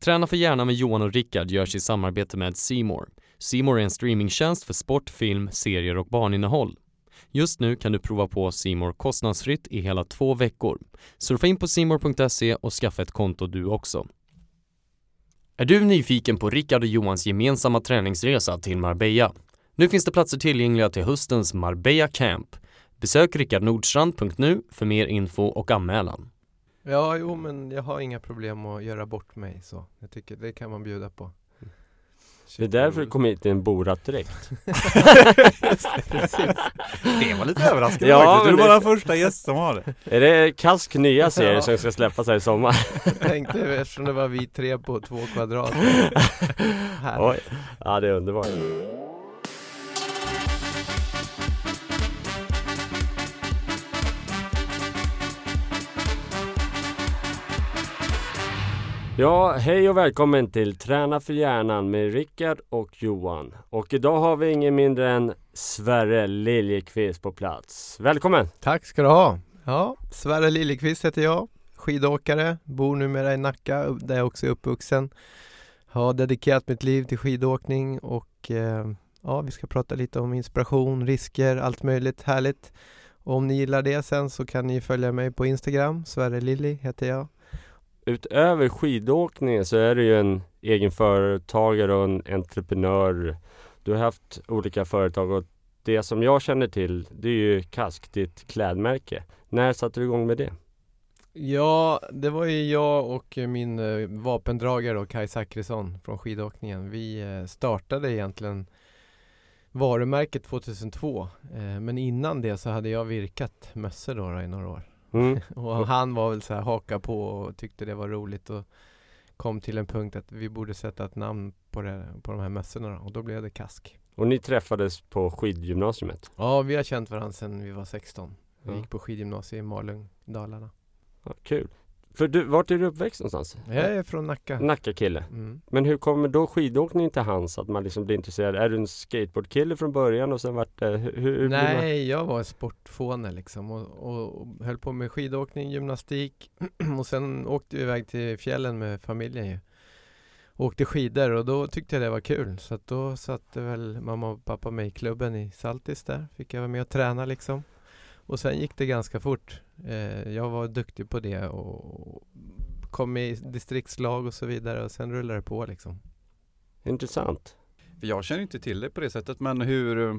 Träna för gärna med Johan och Rickard görs i samarbete med Seymour. Seymour är en streamingtjänst för sport, film, serier och barninnehåll. Just nu kan du prova på Simor kostnadsfritt i hela två veckor. Surfa in på simor.se och skaffa ett konto du också. Är du nyfiken på Rickard och Johans gemensamma träningsresa till Marbella? Nu finns det platser tillgängliga till höstens Marbella Camp. Besök rickardnordstrand.nu för mer info och anmälan. Ja, jo men jag har inga problem att göra bort mig så. Jag tycker det kan man bjuda på. Det är därför du kom hit i en Borat-dräkt Det var lite överraskande Ja, faktiskt. Du är bara det- första gäst som har det. Är det Kask nya serie Ja. som ska släppas här i sommar? Jag tänkte eftersom det var vi tre på två kvadrat. Oj, ja det är underbart Ja, hej och välkommen till Träna för hjärnan med Rickard och Johan. Och idag har vi ingen mindre än Sverre Liljekvist på plats. Välkommen! Tack ska du ha. Ja, Sverre Liljekvist heter jag. Skidåkare, bor numera i Nacka där jag också är uppvuxen. Har dedikerat mitt liv till skidåkning och eh, ja, vi ska prata lite om inspiration, risker, allt möjligt härligt. Och om ni gillar det sen så kan ni följa mig på Instagram, Sverre Lilly heter jag. Utöver skidåkningen så är du ju en egen företagare och en entreprenör. Du har haft olika företag och det som jag känner till det är ju Kask, ditt klädmärke. När satte du igång med det? Ja, det var ju jag och min eh, vapendragare då, Kai Zackrisson från skidåkningen. Vi eh, startade egentligen varumärket 2002. Eh, men innan det så hade jag virkat mössor då, då i några år. Mm. Och han var väl så här haka på och tyckte det var roligt och kom till en punkt att vi borde sätta ett namn på, det, på de här mössorna då. och då blev det Kask. Och ni träffades på skidgymnasiet? Ja, vi har känt varandra sedan vi var 16. Vi Ja. gick på skidgymnasiet i Malung, Dalarna. Ja, kul! För du, vart är du uppväxt någonstans? Jag är från Nacka. Nacka-kille. Mm. Men hur kommer då skidåkning till hands? Att man liksom blir intresserad? Är du en skateboardkille från början och sen vart det... Hur, hur blir man- Nej, jag var sportfåne liksom och, och, och höll på med skidåkning, gymnastik och sen åkte vi iväg till fjällen med familjen ju. Åkte skidor och då tyckte jag det var kul så att då satte väl mamma och pappa mig i klubben i Saltis där. Fick jag vara med och träna liksom. Och sen gick det ganska fort. Eh, jag var duktig på det och kom i distriktslag och så vidare och sen rullade det på liksom. Intressant. För jag känner inte till det på det sättet men hur eh,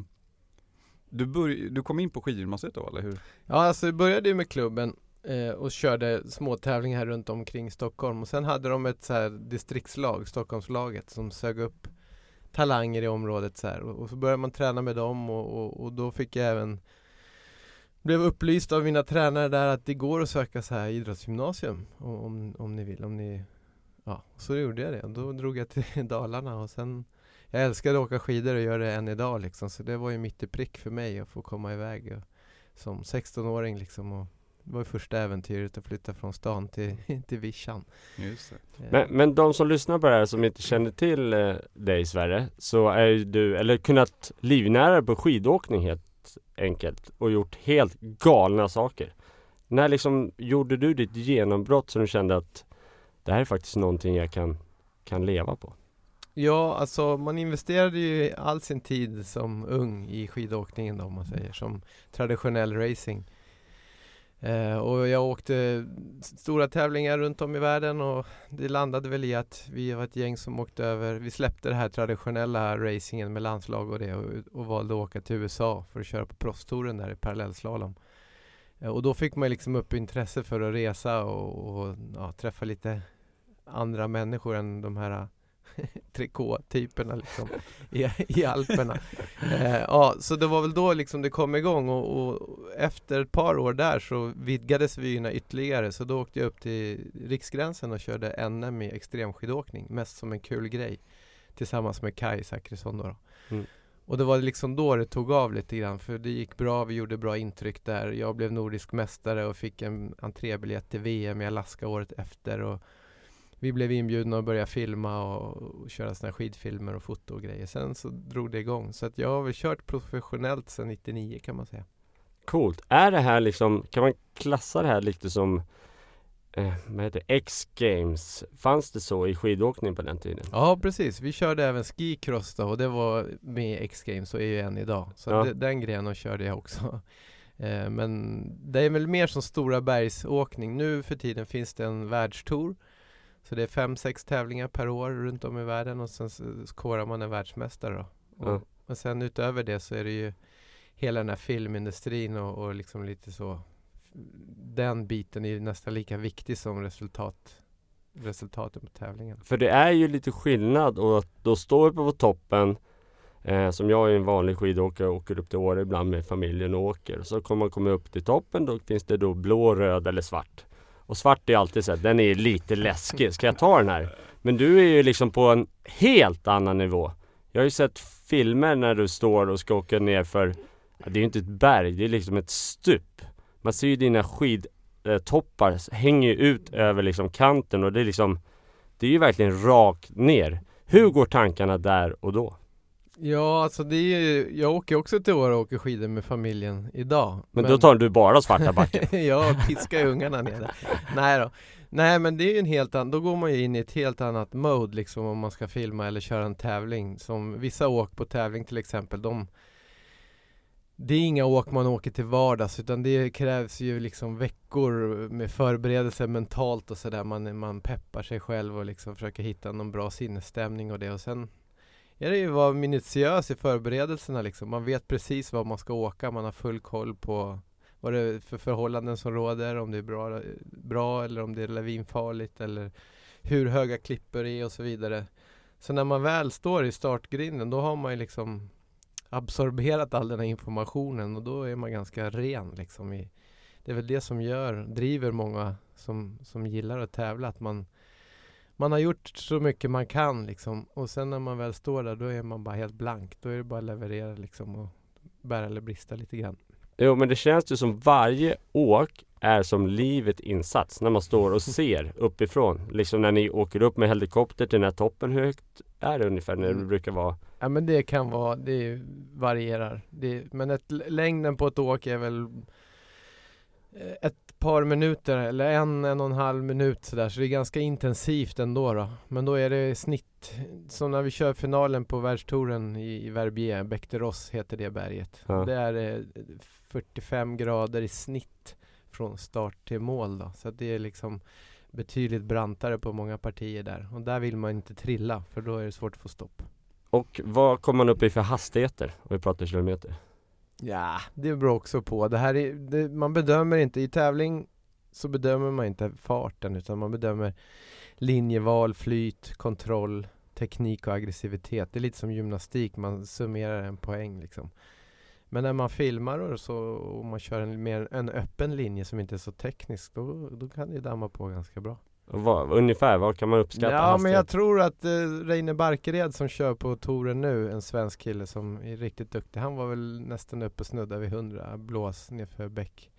du, börj- du kom in på skidgymnasiet då eller hur? Ja, alltså vi började ju med klubben eh, och körde små tävlingar runt omkring Stockholm och sen hade de ett så här distriktslag, Stockholmslaget, som sög upp talanger i området så här och, och så började man träna med dem och, och, och då fick jag även blev upplyst av mina tränare där att det går att söka så här idrottsgymnasium om, om, om ni vill, om ni Ja, så gjorde jag det. Då drog jag till Dalarna och sen Jag älskade att åka skidor och gör det än idag liksom så det var ju mitt i prick för mig att få komma iväg och, som 16-åring liksom och det var första äventyret att flytta från stan till, till vischan. Just det. Eh, Men, men de som lyssnar på det här som inte känner till eh, dig Sverre, så är ju du, eller kunnat livnära på skidåkning helt enkelt och gjort helt galna saker. När liksom gjorde du ditt genombrott som du kände att det här är faktiskt någonting jag kan, kan leva på? Ja, alltså man investerade ju all sin tid som ung i skidåkningen då, om man säger, som traditionell racing. Eh, och jag åkte stora tävlingar runt om i världen och det landade väl i att vi var ett gäng som åkte över, vi släppte det här traditionella racingen med landslag och det och, och valde att åka till USA för att köra på proffstouren där i parallellslalom. Eh, och då fick man liksom upp intresse för att resa och, och ja, träffa lite andra människor än de här trikåtyperna liksom i, i Alperna. Eh, ja, så det var väl då liksom det kom igång och, och efter ett par år där så vidgades vyerna ytterligare så då åkte jag upp till Riksgränsen och körde NM i extremskidåkning mest som en kul grej tillsammans med Kai Zackrisson då. då. Mm. Och det var liksom då det tog av lite grann för det gick bra, vi gjorde bra intryck där. Jag blev nordisk mästare och fick en entrébiljett till VM i Alaska året efter och vi blev inbjudna att börja filma och, och köra såna skidfilmer och foto och grejer. Sen så drog det igång. Så att jag har väl kört professionellt sedan 99 kan man säga. Coolt. Är det här liksom, kan man klassa det här lite som eh, vad heter? X-games. Fanns det så i skidåkning på den tiden? Ja precis, vi körde även skicross då och det var med X-games och är ju än idag. Så Ja. de, den grenen körde jag också. Eh, men det är väl mer som stora bergsåkning. Nu för tiden finns det en världstour. Så det är fem, sex tävlingar per år runt om i världen och sen korar man en världsmästare då. Och, Ja. och sen utöver det så är det ju hela den här filmindustrin och, och liksom lite så den biten är ju nästan lika viktig som resultat, resultaten på tävlingen. För det är ju lite skillnad och att då står på toppen eh, Som jag är en vanlig skidåkare och åker upp till Åre ibland med familjen och åker. Så kommer man komma upp till toppen då finns det då blå, röd eller svart. Och svart är alltid så här, den är lite läskig. Ska jag ta den här? Men du är ju liksom på en helt annan nivå. Jag har ju sett filmer när du står och ska åka ner för ja, Det är ju inte ett berg, det är liksom ett stup. Man ser ju dina skidtoppar hänger ju ut över liksom kanten och det är liksom det är ju verkligen rakt ner. Hur går tankarna där och då? Ja, alltså det är ju, jag åker också till Åre och åker skidor med familjen idag. Men, då tar du bara svarta backen. jag piskar ungarna nere. Nej då. Nej men det är ju en helt annan, då går man ju in i ett helt annat mode liksom om man ska filma eller köra en tävling. Som vissa åk på tävling till exempel, de det är inga åk man åker till vardags utan det krävs ju liksom veckor med förberedelser mentalt och sådär. Man, man peppar sig själv och liksom försöker hitta någon bra sinnesstämning och det och sen är det ju att vara minutiös i förberedelserna liksom. Man vet precis var man ska åka, man har full koll på vad det är för förhållanden som råder, om det är bra, bra eller om det är lavinfarligt eller hur höga klippor det är och så vidare. Så när man väl står i startgrinden då har man ju liksom absorberat all den här informationen och då är man ganska ren liksom. I, det är väl det som gör, driver många som, som gillar att tävla, att man man har gjort så mycket man kan liksom och sen när man väl står där då är man bara helt blank. Då är det bara att leverera liksom och bära eller brista lite grann. Jo men det känns ju som varje åk är som livet insats när man står och ser uppifrån. Liksom när ni åker upp med helikopter till den här toppen. Hur högt är det ungefär när det Mm. brukar vara? Ja men det kan vara, det varierar. Det, men ett, längden på ett åk är väl eh, ett par minuter eller en, en och en halv minut sådär. Så det är ganska intensivt ändå då. Men då är det snitt, som när vi kör finalen på världstouren i, i Verbier, Bec de Ross heter det berget. Ja. Det är eh, 45 grader i snitt från start till mål då. Så det är liksom betydligt brantare på många partier där. Och där vill man inte trilla för då är det svårt att få stopp. Och vad kommer man upp i för hastigheter? Om vi pratar kilometer. Ja, det beror också på. Det här är, det, man bedömer inte, i tävling så bedömer man inte farten utan man bedömer linjeval, flyt, kontroll, teknik och aggressivitet. Det är lite som gymnastik, man summerar en poäng liksom. Men när man filmar och så och man kör en, mer, en öppen linje som inte är så teknisk då, då kan det damma på ganska bra. Vad, ungefär, vad kan man uppskatta Ja hastighet? men jag tror att eh, Reine Barkered som kör på touren nu, en svensk kille som är riktigt duktig. Han var väl nästan uppe och snudda vid 100 blås nerför Bäck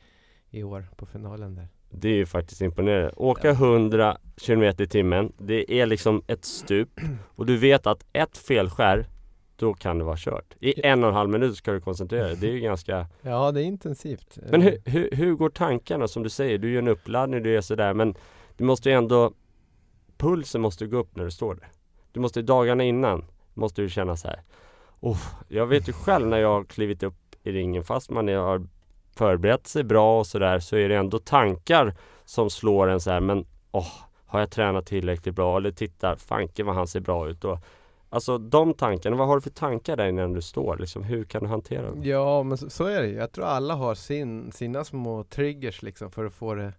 i år på finalen där. Det är ju faktiskt imponerande. Åka Ja. 100 km i timmen. Det är liksom ett stup. Och du vet att ett felskär, då kan det vara kört. I en och en halv minut ska du koncentrera dig. Det är ju ganska... Ja det är intensivt. Men Eh, hur, hur, hur går tankarna? Som du säger, du gör en uppladdning, du är sådär. Men du måste ju ändå... Pulsen måste gå upp när du står där. Du måste dagarna innan, måste du känna så här. Oh, jag vet ju själv när jag har klivit upp i ringen, fast man har förberett sig bra och sådär, så är det ändå tankar som slår en så här. Men åh, har jag tränat tillräckligt bra? Eller titta, fanken vad han ser bra ut. Och, alltså de tankarna, vad har du för tankar där innan du står? Liksom, hur kan du hantera dem? Ja men så, så är det ju. Jag tror alla har sin, sina små triggers liksom för att få det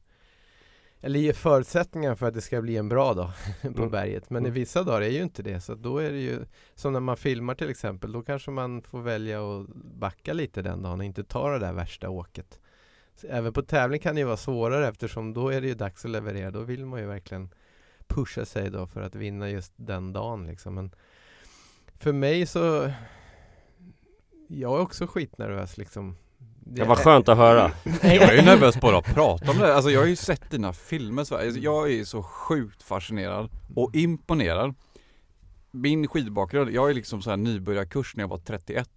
eller ge förutsättningar för att det ska bli en bra dag på Mm. berget. Men i Mm. vissa dagar är ju inte det. Så då är det ju som när man filmar till exempel. Då kanske man får välja att backa lite den dagen och inte ta det där värsta åket. Så även på tävling kan det ju vara svårare eftersom då är det ju dags att leverera. Då vill man ju verkligen pusha sig då för att vinna just den dagen liksom. Men för mig så jag är också skitnervös liksom. Det var skönt att höra. Jag är ju nervös bara att prata om det. Alltså jag har ju sett dina filmer så alltså, Jag är så sjukt fascinerad och imponerad. Min skidbakgrund, jag är liksom så här nybörjarkurs när jag var 31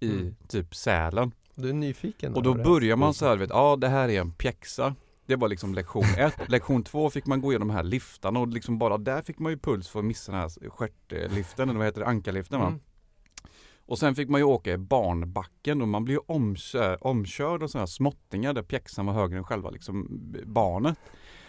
i Mm. typ Sälen. Du är nyfiken? Och då börjar man så här, vet, ja det här är en pjäxa. Det var liksom lektion ett. lektion två fick man gå igenom de här liftarna och liksom bara där fick man ju puls för att missa den här stjärtliften, eller vad heter det, ankarliften va? Mm. Och sen fick man ju åka i barnbacken och man blir ju omkörd, omkörd av sådana här småttingar där pjäxan var högre än själva liksom eh, barnet.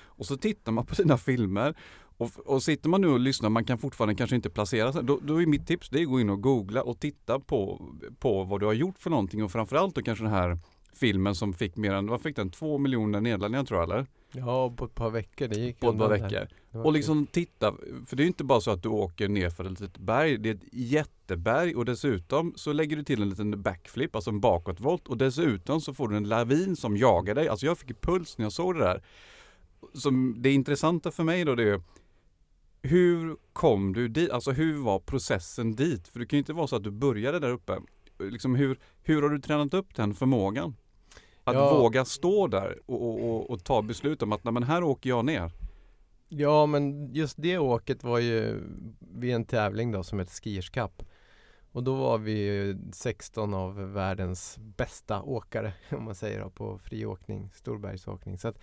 Och så tittar man på sina filmer och, och sitter man nu och lyssnar, man kan fortfarande kanske inte placera sig. Då, då är mitt tips det är att gå in och googla och titta på, på vad du har gjort för någonting och framförallt då kanske den här filmen som fick mer än, vad fick den? Två miljoner nedladdningar tror jag eller? Ja, på ett par veckor. Det gick På ett par veckor. Och liksom titta, för det är ju inte bara så att du åker ner för ett litet berg, det är ett jätteberg och dessutom så lägger du till en liten backflip, alltså en bakåtvolt och dessutom så får du en lavin som jagar dig. Alltså jag fick puls när jag såg det där. Som det intressanta för mig då det är hur kom du dit? Alltså hur var processen dit? För det kan ju inte vara så att du började där uppe. Liksom hur, hur har du tränat upp den förmågan? Att Ja. våga stå där och, och, och, och ta beslut om att nej men här åker jag ner. Ja, men just det åket var ju vid en tävling då som heter Skiers Cup. Och då var vi ju 16 av världens bästa åkare, om man säger då, på friåkning, storbergsåkning. Så att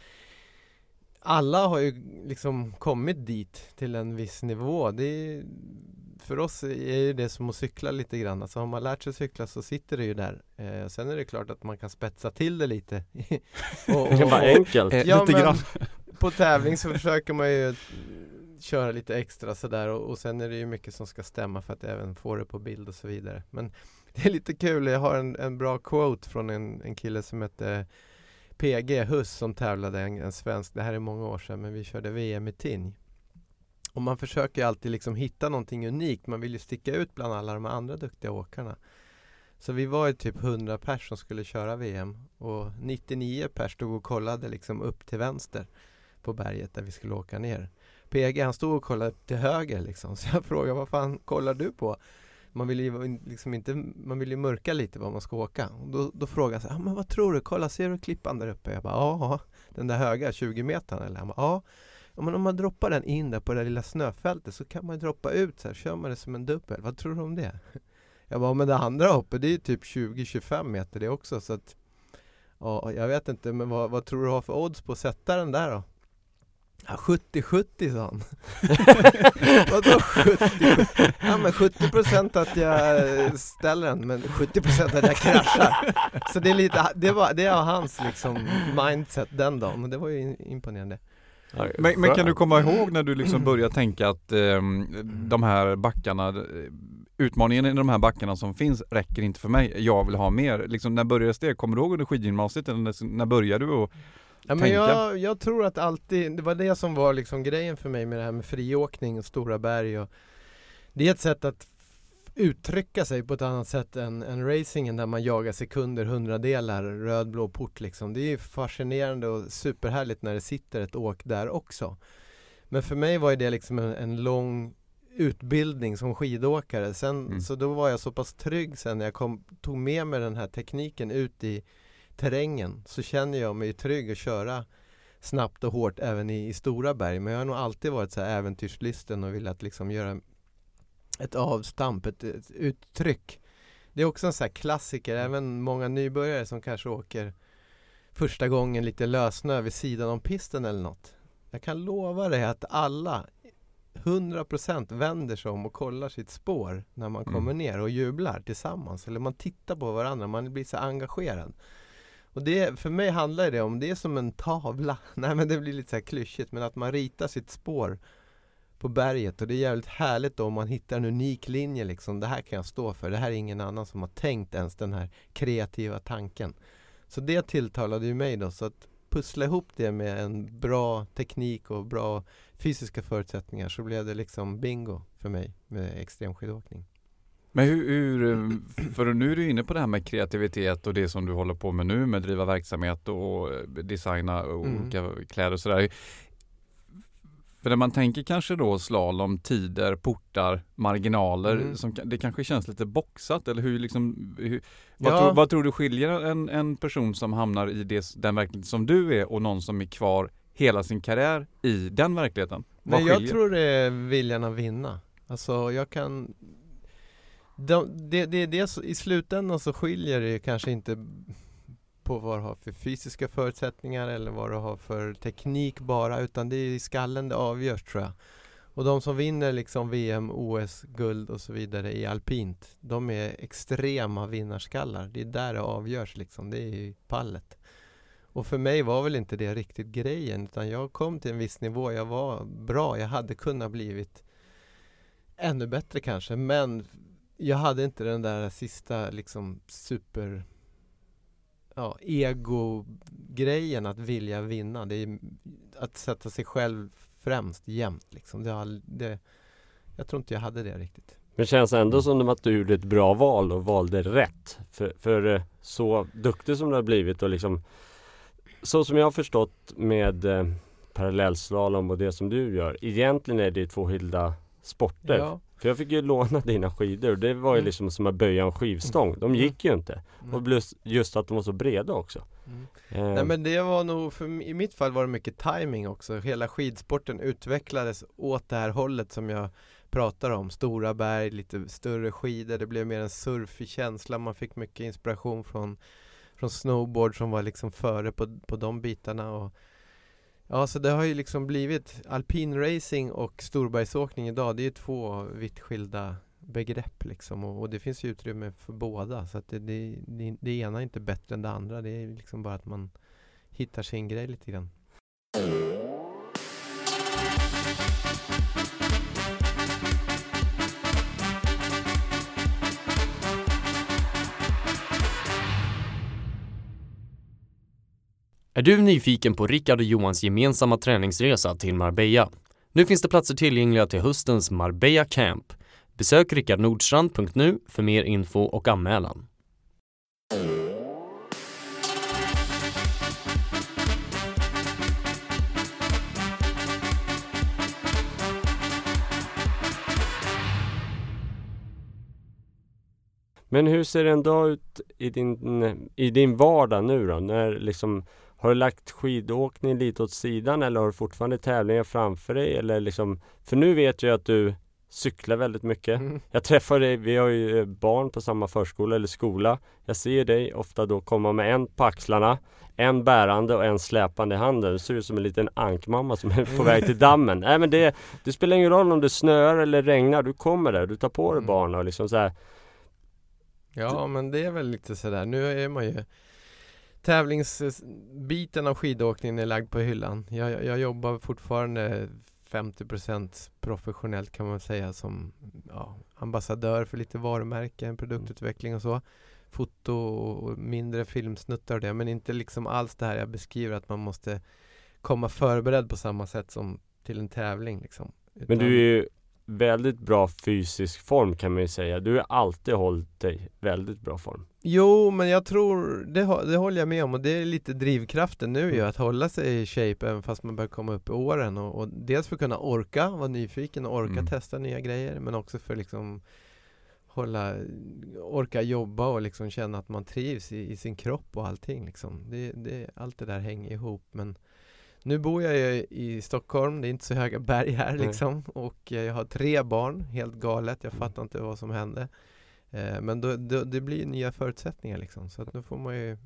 alla har ju liksom kommit dit till en viss nivå. Det är, för oss är ju det som att cykla lite grann. Alltså har man lärt sig cykla så sitter det ju där. Eh, sen är det klart att man kan spetsa till det lite. och, Det var enkelt. Eh, Ja, lite grann. på tävling så försöker man ju köra lite extra sådär och, och sen är det ju mycket som ska stämma för att även få det på bild och så vidare. Men det är lite kul, jag har en, en bra quote från en, en kille som hette PG Huss som tävlade, en, en svensk, det här är många år sedan men vi körde VM i Tinj. Och man försöker ju alltid liksom hitta någonting unikt, man vill ju sticka ut bland alla de andra duktiga åkarna. Så vi var ju typ 100 pers som skulle köra VM och 99 pers stod och kollade liksom upp till vänster på berget där vi skulle åka ner. PG han stod och kollade till höger liksom, så jag frågade vad fan kollar du på? Man vill ju liksom inte, man vill ju mörka lite var man ska åka. Och då, då frågade jag så här, ah, men vad tror du? Kolla, ser du klippan där uppe? Jag bara, ja, den där höga 20 metern eller? Han bara, ja om man, om man droppar den in där på det där lilla snöfältet så kan man droppa ut så här, kör man det som en dubbel. Vad tror du om det? Jag bara, men det andra hoppet det är ju typ 20-25 meter det också så att Ja, jag vet inte, men vad, vad tror du har för odds på att sätta den där då? Ja, 70-70 sa han. Vadå 70? Ja men 70% att jag eh, ställer den, men 70% att jag kraschar. Så det är lite, det var, det var hans liksom mindset den dagen, och det var ju imponerande. Men, men kan du komma ihåg när du liksom började tänka att ehm, de här backarna, eh, utmaningen i de här backarna som finns räcker inte för mig, jag vill ha mer. Liksom, när började det? Kommer du ihåg under skidgymnasiet? Eller när, när började du? Och, Ja, men tänka. jag, jag tror att alltid, det var det som var liksom grejen för mig med det här med friåkning och stora berg och Det är ett sätt att uttrycka sig på ett annat sätt än, än racingen där man jagar sekunder, hundradelar, röd, blå port liksom. Det är ju fascinerande och superhärligt när det sitter ett åk där också. Men för mig var det liksom en, en lång utbildning som skidåkare. Sen, Mm. Så då var jag så pass trygg sen när jag kom, tog med mig den här tekniken ut i terrängen så känner jag mig trygg att köra snabbt och hårt även i, i stora berg. Men jag har nog alltid varit så här äventyrslysten och velat liksom göra ett avstamp, ett, ett uttryck. Det är också en sån här klassiker, även många nybörjare som kanske åker första gången lite lössnö vid sidan om pisten eller något. Jag kan lova dig att alla 100% vänder sig om och kollar sitt spår när man Mm. kommer ner och jublar tillsammans. Eller man tittar på varandra, man blir så engagerad. Och det, för mig handlar det om, det är som en tavla. Nej men det blir lite så här klyschigt, men att man ritar sitt spår på berget och det är jävligt härligt då om man hittar en unik linje liksom. Det här kan jag stå för. Det här är ingen annan som har tänkt ens den här kreativa tanken. Så det tilltalade ju mig då. Så att pussla ihop det med en bra teknik och bra fysiska förutsättningar så blev det liksom bingo för mig med extremskidåkning. men hur, hur, eh, för nu är du inne på det här med kreativitet och det som du håller på med nu med driva verksamhet och designa Mm. olika kläder och sådär. För när man tänker kanske då slalom, tider, portar, marginaler, Mm. som, det kanske känns lite boxat eller hur liksom, hur, vad, Ja. tror, vad tror du skiljer en, en person som hamnar i det, den verkligheten som du är och någon som är kvar hela sin karriär i den verkligheten? Vad Nej, jag tror det är viljan att vinna. Alltså jag kan de, det, det, det, så- I slutändan så skiljer det kanske inte på vad du har för fysiska förutsättningar eller vad du har för teknik bara utan det är i skallen det avgörs tror jag. Och de som vinner liksom VM, OS, guld och så vidare i alpint de är extrema vinnarskallar. Det är där det avgörs liksom. Det är i pallet. Och för mig var väl inte det riktigt grejen utan jag kom till en viss nivå. Jag var bra. Jag hade kunnat blivit ännu bättre kanske men jag hade inte den där sista liksom super ja, ego-grejen att vilja vinna. Det är att sätta sig själv främst jämt liksom. Det, all, det, jag tror inte jag hade det riktigt. Men det känns ändå som att du gjorde ett bra val och valde rätt. För, för eh, så duktig som du har blivit och liksom Så som jag har förstått med eh, parallellslalom och det som du gör. Egentligen är det två skilda sporter. Ja. För jag fick ju låna dina skidor och det var ju Mm. liksom som att böja en skivstång. De Mm. gick ju inte. Mm. Och plus just att de var så breda också. Mm. Eh, Nej men det var nog, för, i mitt fall var det mycket timing också. Hela skidsporten utvecklades åt det här hållet som jag pratar om. Stora berg, lite större skidor. Det blev mer en surfig känsla. Man fick mycket inspiration från, från snowboard som var liksom före på, på de bitarna. Och, ja, så det har ju liksom blivit alpin racing och storbergsåkning idag. Det är ju två vitt skilda begrepp liksom och, och det finns ju utrymme för båda så att det, det, det, det ena är inte bättre än det andra. Det är liksom bara att man hittar sin grej lite grann. Är du nyfiken på Rickard och Johans gemensamma träningsresa till Marbella? Nu finns det platser tillgängliga till höstens Marbella Camp. Besök rickardnordstrand.nu för mer info och anmälan. Men hur ser en dag ut i din, i din vardag nu då? När liksom, har du lagt skidåkning lite åt sidan eller har du fortfarande tävlingar framför dig? Eller liksom, för nu vet jag att du cyklar väldigt mycket. Mm. Jag träffar dig, vi har ju eh, barn på samma förskola eller skola. Jag ser dig ofta då komma med en på axlarna, en bärande och en släpande i handen. Du ser ut som en liten ankmamma som är på väg till dammen. Nej men det, det spelar ingen roll om det snöar eller regnar, du kommer där, du tar på dig Mm. barnen och liksom så här. Ja men det är väl lite sådär. Nu är man ju Tävlingsbiten av skidåkningen är lagd på hyllan. Jag, jag, jobbar fortfarande 50% professionellt kan man säga som ja, ambassadör för lite varumärken, produktutveckling och så. Foto och mindre filmsnuttar och det men inte liksom alls det här jag beskriver att man måste komma förberedd på samma sätt som till en tävling liksom. Men Utan- du är ju väldigt bra fysisk form kan man ju säga. Du har alltid hållit dig väldigt bra form. Jo, men jag tror, det, det håller jag med om och det är lite drivkraften nu ju Mm. att hålla sig i shape även fast man börjar komma upp i åren och, och dels för att kunna orka, vara nyfiken och orka Mm. testa nya grejer men också för liksom hålla, orka jobba och liksom känna att man trivs i, i sin kropp och allting liksom. Det, det, allt det där hänger ihop men nu bor jag ju i Stockholm, det är inte så höga berg här Nej. liksom och jag har tre barn, helt galet, jag Mm. fattar inte vad som hände. Eh, men då, då, det blir nya förutsättningar liksom så att nu får man ju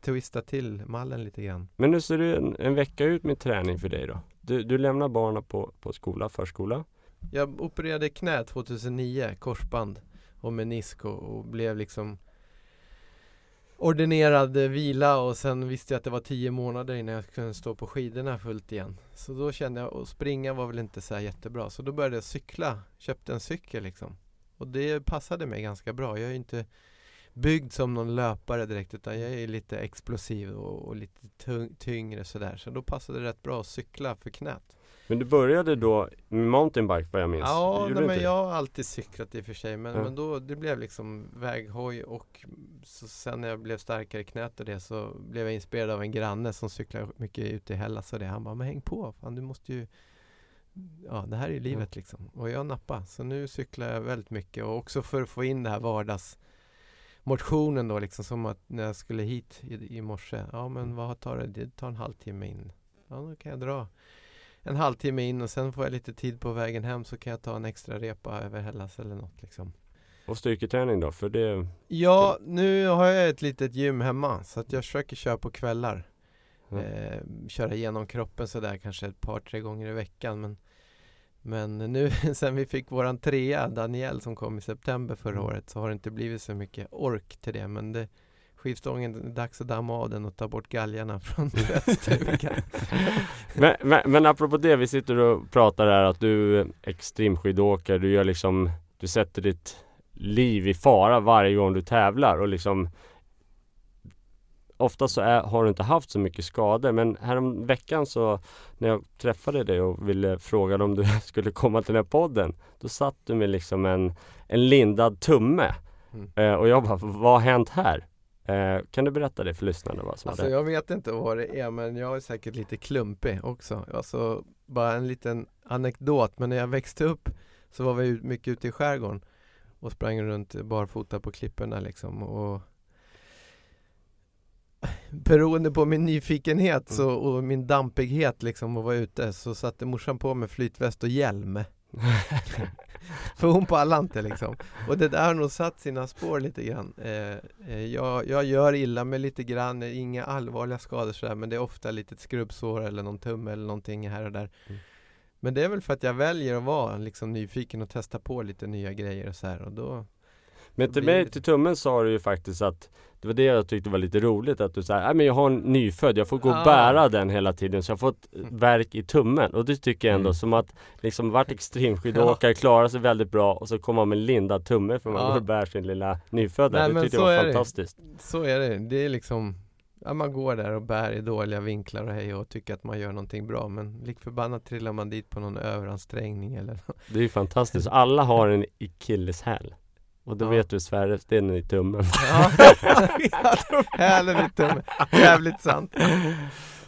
twista till mallen lite grann. Men hur ser det en, en vecka ut med träning för dig då? Du, du lämnar barnen på, på skola, förskola. Jag opererade knä 2009, korsband och menisk och, och blev liksom ordinerad eh, vila och sen visste jag att det var tio månader innan jag kunde stå på skidorna fullt igen. Så då kände jag, och springa var väl inte så här jättebra. Så då började jag cykla, köpte en cykel liksom. Och det passade mig ganska bra. Jag är ju inte byggd som någon löpare direkt utan jag är lite explosiv och, och lite tyngre sådär. Så då passade det rätt bra att cykla för knät. Men du började då med mountainbike vad jag minns. Ja, nej, men jag har alltid cyklat i och för sig men, Ja. men då det blev liksom väghoj och så sen när jag blev starkare i knät och det så blev jag inspirerad av en granne som cyklar mycket ute i Hellas och det. Han bara, men häng på, fan du måste ju Ja, det här är ju livet liksom. Och jag nappade. Så nu cyklar jag väldigt mycket och också för att få in det här vardagsmotionen då liksom som att när jag skulle hit i, i morse. Ja men vad tar det? Det tar en halvtimme in. Ja då kan jag dra en halvtimme in och sen får jag lite tid på vägen hem så kan jag ta en extra repa över Hellas eller något liksom. Och styrketräning då? För det... Ja, nu har jag ett litet gym hemma så att jag försöker köra på kvällar. Ja. Eh, köra igenom kroppen sådär kanske ett par, tre gånger i veckan. Men, men nu sen vi fick våran trea, Daniel som kom i september förra Mm. året, så har det inte blivit så mycket ork till det. Men det, skivstången, det är dags att damma av den och ta bort galgarna från tvättstugan. men, men, men apropå det, vi sitter och pratar här att du är extremskidåkare, du gör liksom Du sätter ditt liv i fara varje gång du tävlar och liksom Ofta så är, har du inte haft så mycket skador men härom veckan så När jag träffade dig och ville fråga dig om du skulle komma till den här podden Då satt du med liksom en, en lindad tumme Mm. eh, Och jag bara, vad har hänt här? Eh, kan du berätta det för lyssnarna vad som Alltså jag vet inte vad det är men jag är säkert lite klumpig också. Alltså bara en liten anekdot men när jag växte upp så var vi mycket ute i skärgården och sprang runt barfota på klipporna liksom och Beroende på min nyfikenhet så, och min dampighet liksom att vara ute så satte morsan på mig flytväst och hjälm För hon pallade inte liksom. Och det där har nog satt sina spår lite grann. Eh, eh, jag, jag gör illa mig lite grann, inga allvarliga skador sådär Men det är ofta lite skrubbsår eller någon tumme eller någonting här och där. Mm. Men det är väl för att jag väljer att vara liksom nyfiken och testa på lite nya grejer och så här och då Men till det mig, till tummen sa du ju faktiskt att Det var det jag tyckte var lite roligt att du sa Nej men jag har en nyfödd, jag får gå och Ah. bära den hela tiden så jag har fått Mm. verk i tummen och det tycker jag ändå Mm. som att Liksom varit extremskidåkare, klarar sig väldigt bra och så kommer man med lindad tumme för man Ja. går och bär sin lilla nyfödda Nej, Det tyckte jag är var det. fantastiskt Så är det, det är liksom Ja man går där och bär i dåliga vinklar och hej och tycker att man gör någonting bra Men lik förbannat trillar man dit på någon överansträngning eller Det är ju fantastiskt, alla har en akilleshäl Och då Ja. vet du Sverre, det är den i tummen Ja, hälen i tummen, jävligt sant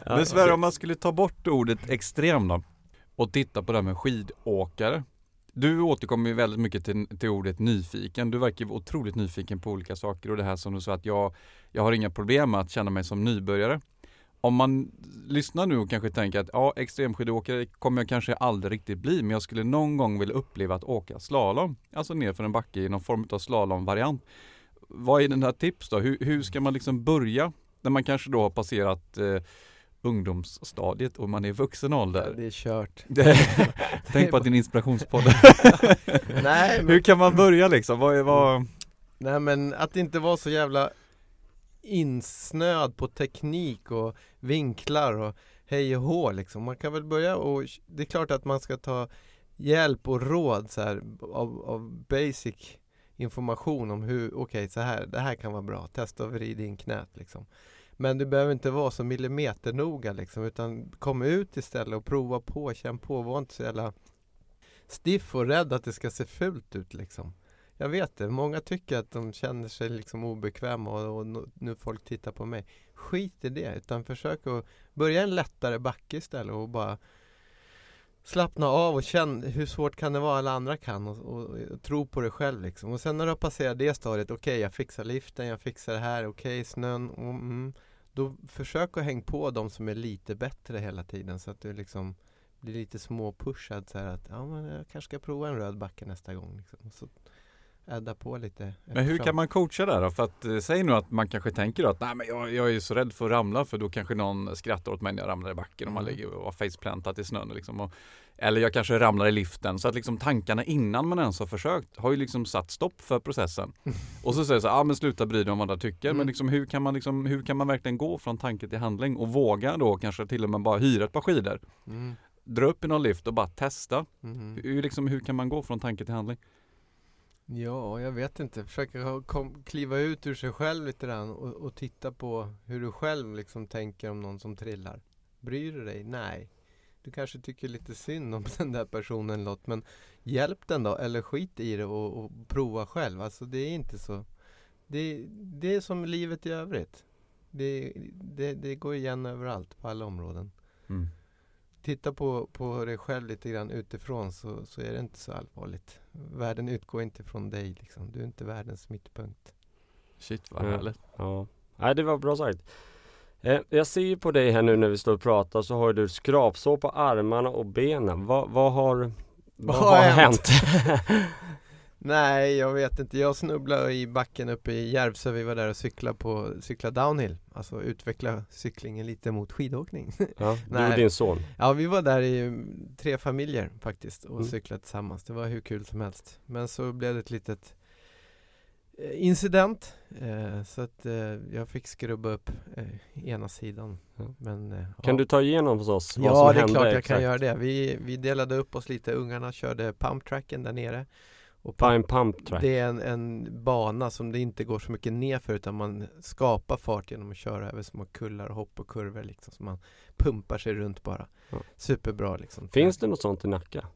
Men Sverre, om man skulle ta bort ordet extrem då och titta på det här med skidåkare. Du återkommer ju väldigt mycket till, till ordet nyfiken. Du verkar otroligt nyfiken på olika saker och det här som du sa att jag, jag har inga problem med att känna mig som nybörjare. Om man lyssnar nu och kanske tänker att ja, extremskidåkare kommer jag kanske aldrig riktigt bli, men jag skulle någon gång vilja uppleva att åka slalom. Alltså ner för en backe i någon form av slalomvariant. Vad är dina tips då? Hur, hur ska man liksom börja när man kanske då har passerat eh, ungdomsstadiet och man är i vuxen ja, ålder? Det är kört Tänk på att din inspirationspodd. Nej men, Hur kan man börja liksom? Vad är, vad... nej men att inte vara så jävla insnöad på teknik och vinklar och hej och hå liksom. Man kan väl börja och det är klart att man ska ta hjälp och råd så här, av, av basic information om hur, okej så här, det här kan vara bra, testa att vrida in knät liksom. Men du behöver inte vara så millimeternoga liksom, utan kom ut istället och prova på, känn på, var inte så jävla stiff och rädd att det ska se fult ut liksom. Jag vet det, många tycker att de känner sig liksom obekväma och, och nu- folk tittar på mig. Skit i det, utan försök att börja en lättare backe istället och bara slappna av och känn hur svårt kan det vara alla andra kan och, och, och tro på dig själv liksom. Och sen när du har passerat det stadiet, okej jag fixar liften, jag fixar det här, okej snön, och, mm, då försök att hänga på de som är lite bättre hela tiden så att du liksom blir lite småpushad så här att ja men jag kanske ska prova en röd backe nästa gång liksom. Så adda på lite Men hur eftersom. kan man coacha där då? För att eh, säg nu att man kanske tänker att nej men jag, jag är så rädd för att ramla för då kanske någon skrattar åt mig när jag ramlar i backen och man Mm. ligger och har faceplantat i snön liksom. Och, eller jag kanske ramlar i liften. Så att liksom tankarna innan man ens har försökt har ju liksom satt stopp för processen. Och så säger så ja ah, men sluta bry dig om vad andra tycker. Mm. Men liksom hur kan man liksom, hur kan man verkligen gå från tanke till handling och våga då kanske till och med bara hyra ett par skidor. Mm, Dra upp i någon lift och bara testa. mm. Hur, liksom, hur kan man gå från tanke till handling? Ja, jag vet inte. Försöka kom, kliva ut ur sig själv lite grann och, och titta på hur du själv liksom tänker om någon som trillar. Bryr du dig? Nej. Du kanske tycker lite synd om den där personen Lott, men hjälp den då, eller skit i det och, och prova själv. Alltså det är inte så. Det, det är som livet i övrigt. Det, det, det går igen överallt, på alla områden. Mm. Titta på, på dig själv lite grann utifrån så, så är det inte så allvarligt. Världen utgår inte från dig liksom. Du är inte världens mittpunkt. Shit vad Ja. härligt. Ja, Nej, det var bra sagt. Eh, jag ser ju på dig här nu när vi står och pratar så har du skrapsår på armarna och benen. Vad, vad har, vad har har hänt? hänt? Nej, jag vet inte. Jag snubblade i backen uppe i Järvsö. Vi var där och cyklade på cykla downhill. Alltså utveckla cyklingen lite mot skidåkning. Ja, du och din son. ja, vi var där i mm, tre familjer faktiskt och Mm. cyklade tillsammans. Det var hur kul som helst. Men så blev det ett litet eh, incident. Eh, så att eh, jag fick skrubba upp eh, ena sidan. Ja. Men, Kan ja. du ta igenom för oss vad Ja, som det är hände klart jag exakt? kan göra det. Vi, vi delade upp oss lite. Ungarna körde pumptracken där nere. Och Pine Pump Track. det är en, en bana som det inte går så mycket nerför utan man skapar fart genom att köra över små kullar och hopp och kurvor liksom. Så man pumpar sig runt bara. Ja. Superbra liksom. Finns det något sånt i Nacka?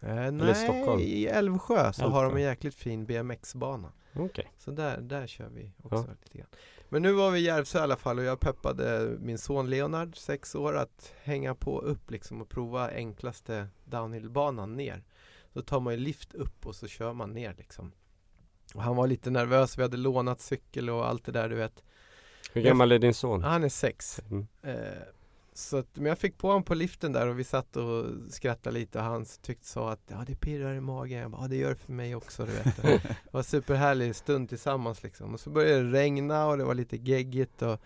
Eh, nej, Stockholm? i Älvsjö så har de Älvsjö. en jäkligt fin BMX-bana. Okej. Så där, där kör vi också Ja. lite grann. Men nu var vi i Järvsö i alla fall och jag peppade min son Leonard, sex år, att hänga på upp liksom och prova enklaste downhillbanan ner. Då tar man ju lift upp och så kör man ner liksom. Och han var lite nervös, vi hade lånat cykel och allt det där du vet. Hur gammal är din son? Han är sex. Mm. Eh, så att, men jag fick på honom på liften där och vi satt och skrattade lite och han tyckte så att ja det pirrar i magen. Jag bara, ja det gör det för mig också du vet. Det var en superhärlig stund tillsammans liksom. Och så började det regna och det var lite geggigt och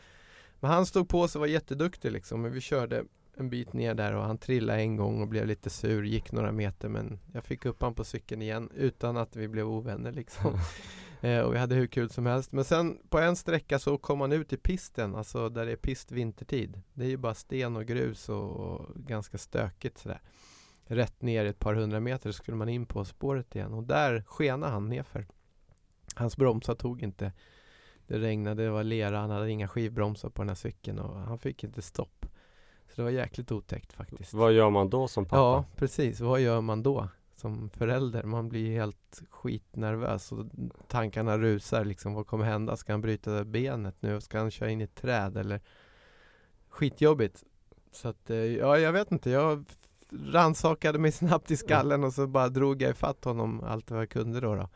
Men han stod på sig och var jätteduktig liksom. Men vi körde en bit ner där och han trillade en gång och blev lite sur, gick några meter men jag fick upp han på cykeln igen utan att vi blev ovänner liksom. Eh, och vi hade hur kul som helst. Men sen på en sträcka så kom man ut i pisten, alltså där det är pist vintertid. Det är ju bara sten och grus och, och ganska stökigt sådär. Rätt ner ett par hundra meter skulle man in på spåret igen och där skenade han nerför. Hans bromsar tog inte. Det regnade, det var lera, han hade inga skivbromsar på den här cykeln och han fick inte stopp. Så det var jäkligt otäckt faktiskt. Vad gör man då som pappa? Ja, precis. Vad gör man då som förälder? Man blir helt skitnervös och tankarna rusar liksom. Vad kommer hända? Ska han bryta benet nu? Ska han köra in i ett träd? Eller skitjobbigt. Så att, eh, ja, jag vet inte. Jag rannsakade mig snabbt i skallen och så bara drog jag ifatt honom allt vad jag kunde då. då.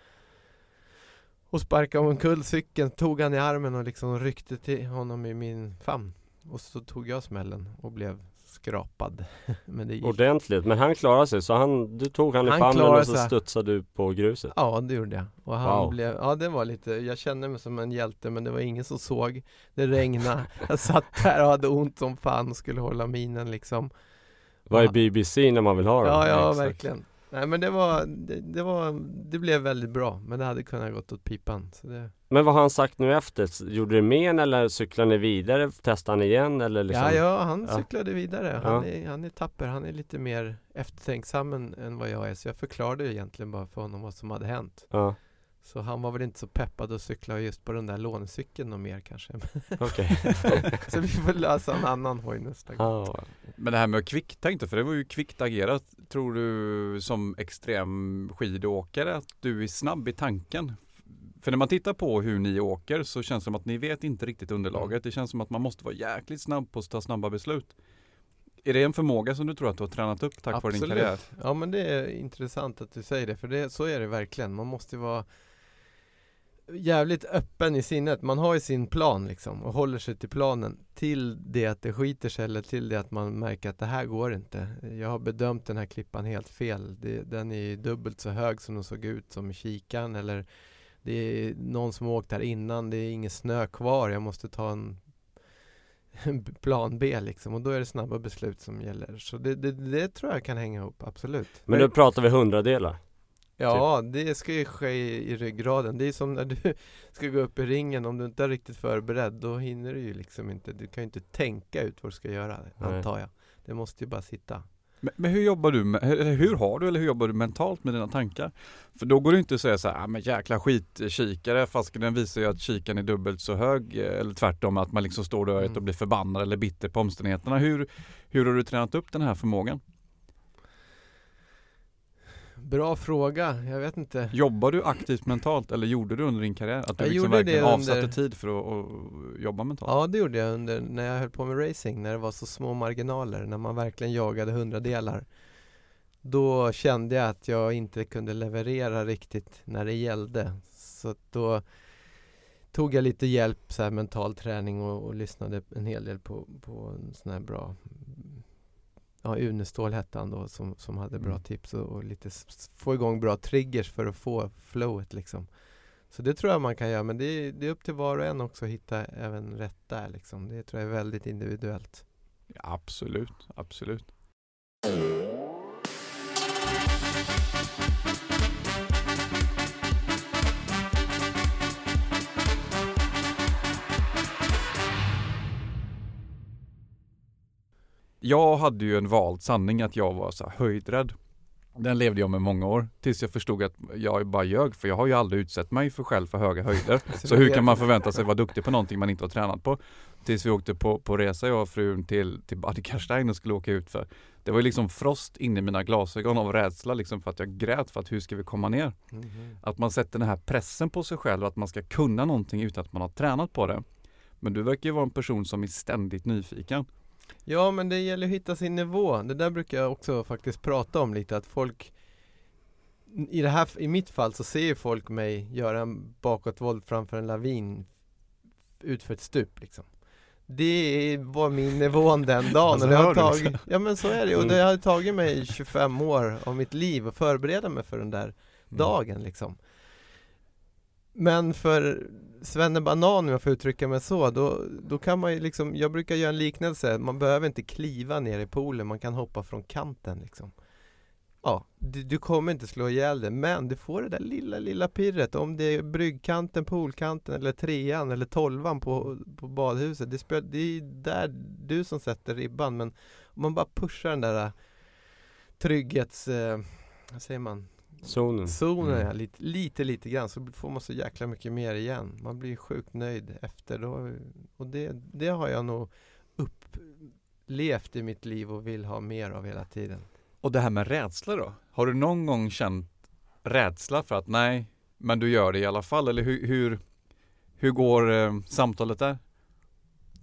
Och sparkade omkull cykeln, tog han i armen och liksom ryckte till honom i min famn. Och så tog jag smällen och blev skrapad. Men det gick Ordentligt, men han klarade sig så han, du tog han i famnen och så sig. studsade du på gruset? Ja, det gjorde jag. Och han Wow. blev, ja det var lite, jag kände mig som en hjälte men det var ingen som såg. Det regnade, jag satt där och hade ont som fan och skulle hålla minen liksom. Vad är. BBC när man vill ha dem? Ja, ja Exakt. verkligen. Nej men det var, det, det var, det blev väldigt bra. Men det hade kunnat gått åt pipan. Så det, Men vad har han sagt nu efter? Gjorde du med en eller cyklade ni vidare? Testade han igen eller liksom? Ja, ja, han Ja. cyklade vidare. Han, Ja. är, han är tapper, han är lite mer eftertänksam än, än vad jag är. Så jag förklarade egentligen bara för honom vad som hade hänt. Ja, Så han var väl inte så peppad att cykla just på den där lånecykeln och mer kanske. okej. Så vi får lösa en annan hoj nästa gång. Ja. Men det här med att kvicktänka, för det var ju kvickt agerat. Tror du som extrem skidåkare att du är snabb i tanken? För när man tittar på hur ni åker så känns det som att ni vet inte riktigt underlaget. Det känns som att man måste vara jäkligt snabb på att ta snabba beslut. Är det en förmåga som du tror att du har tränat upp tack vare din karriär? Ja men det är intressant att du säger det, för det, så är det verkligen. Man måste vara jävligt öppen i sinnet. Man har ju sin plan liksom och håller sig till planen till det att det skiter sig eller till det att man märker att det här går inte. Jag har bedömt den här klippan helt fel. Det, den är dubbelt så hög som den såg ut som i kikaren eller det är någon som har åkt här innan, det är ingen snö kvar, jag måste ta en en plan B liksom och då är det snabba beslut som gäller. Så det, det, det tror jag kan hänga ihop, absolut. Men nu pratar vi hundradelar. Ja, det ska ju ske i, i ryggraden. Det är som när du ska gå upp i ringen, om du inte är riktigt förberedd, då hinner du ju liksom inte, du kan ju inte tänka ut vad du ska göra, Nej. antar jag. Det måste ju bara sitta. Men, men hur jobbar du med, hur, hur har du eller hur jobbar du mentalt med dina tankar? För då går det inte att säga så här, ah, men jäkla skitkikare, fast den visar ju att kikaren är dubbelt så hög, eh, eller tvärtom att man liksom står där Mm. och blir förbannad eller bitter på omständigheterna. Hur, hur har du tränat upp den här förmågan? Bra fråga, jag vet inte. Jobbar du aktivt mentalt eller gjorde du under din karriär? Att du Jag liksom verkligen det avsatte under- tid för att, jobba mentalt? Ja, det gjorde jag under, när jag höll på med racing, när det var så små marginaler, när man verkligen jagade hundradelar. Då kände jag att jag inte kunde leverera riktigt när det gällde. Så då tog jag lite hjälp, så här mental träning och, och lyssnade en hel del på, på sån här bra ja, Unestål hette han då som, som hade bra Mm. tips och, och lite få igång bra triggers för att få flowet liksom. Så det tror jag man kan göra men det är, det är upp till var och en också att hitta även rätt där liksom. Det tror jag är väldigt individuellt. Ja, absolut, absolut. Jag hade ju en vald sanning att jag var så här höjdrädd. Den levde jag med många år tills jag förstod att jag bara ljög för jag har ju aldrig utsatt mig för själv för höga höjder. Så hur kan man förvänta sig vara duktig på någonting man inte har tränat på? Tills vi åkte på, på resa jag och frun till, till Bad Karstein och skulle åka ut för. Det var ju liksom frost inne i mina glasögon av rädsla liksom för att jag grät för att hur ska vi komma ner? Mhm. Att man sätter den här pressen på sig själv att man ska kunna någonting utan att man har tränat på det. Men du verkar ju vara en person som är ständigt nyfiken. Ja men det gäller att hitta sin nivå. Det där brukar jag också faktiskt prata om lite att folk i, det här, I mitt fall så ser ju folk mig göra en bakåtvolt framför en lavin utför ett stup liksom. Det var min nivå den dagen Alltså, och det har tagit, liksom? Ja men så är det och det har tagit mig 25 år av mitt liv att förbereda mig för den där dagen liksom. Men för Svenne Banan, om jag får uttrycka mig så, då, då kan man ju liksom, jag brukar göra en liknelse, man behöver inte kliva ner i poolen, man kan hoppa från kanten liksom. Ja, du, du kommer inte slå ihjäl det, men du får det där lilla, lilla pirret. Om det är bryggkanten, poolkanten eller trean eller tolvan på, på badhuset. Det, spel, det är där du som sätter ribban, men om man bara pushar den där äh, trygghets... Eh, vad säger man? Zonen. Zonen Mm. ja, lite, lite, lite grann så får man så jäkla mycket mer igen. Man blir sjukt nöjd efter då. Och det, det har jag nog upplevt i mitt liv och vill ha mer av hela tiden. Och det här med rädsla då? Har du någon gång känt rädsla för att nej, men du gör det i alla fall? Eller hur, hur, hur går eh, samtalet där?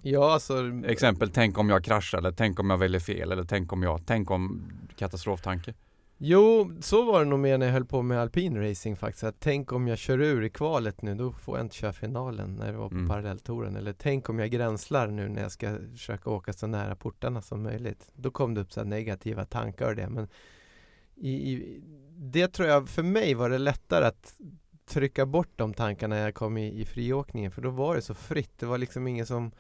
Ja, alltså Exempel, tänk om jag kraschar eller tänk om jag väljer fel eller tänk om jag, tänk om katastroftanke. Jo, så var det nog mer när jag höll på med alpin racing faktiskt. Att tänk om jag kör ur i kvalet nu, då får jag inte köra finalen när det var på Mm. parallelltouren. Eller tänk om jag gränslar nu när jag ska försöka åka så nära portarna som möjligt. Då kom det upp så här negativa tankar och det. Men i, i, det tror jag, för mig var det lättare att trycka bort de tankarna när jag kom i, i friåkningen. För då var det så fritt. Det var liksom ingen som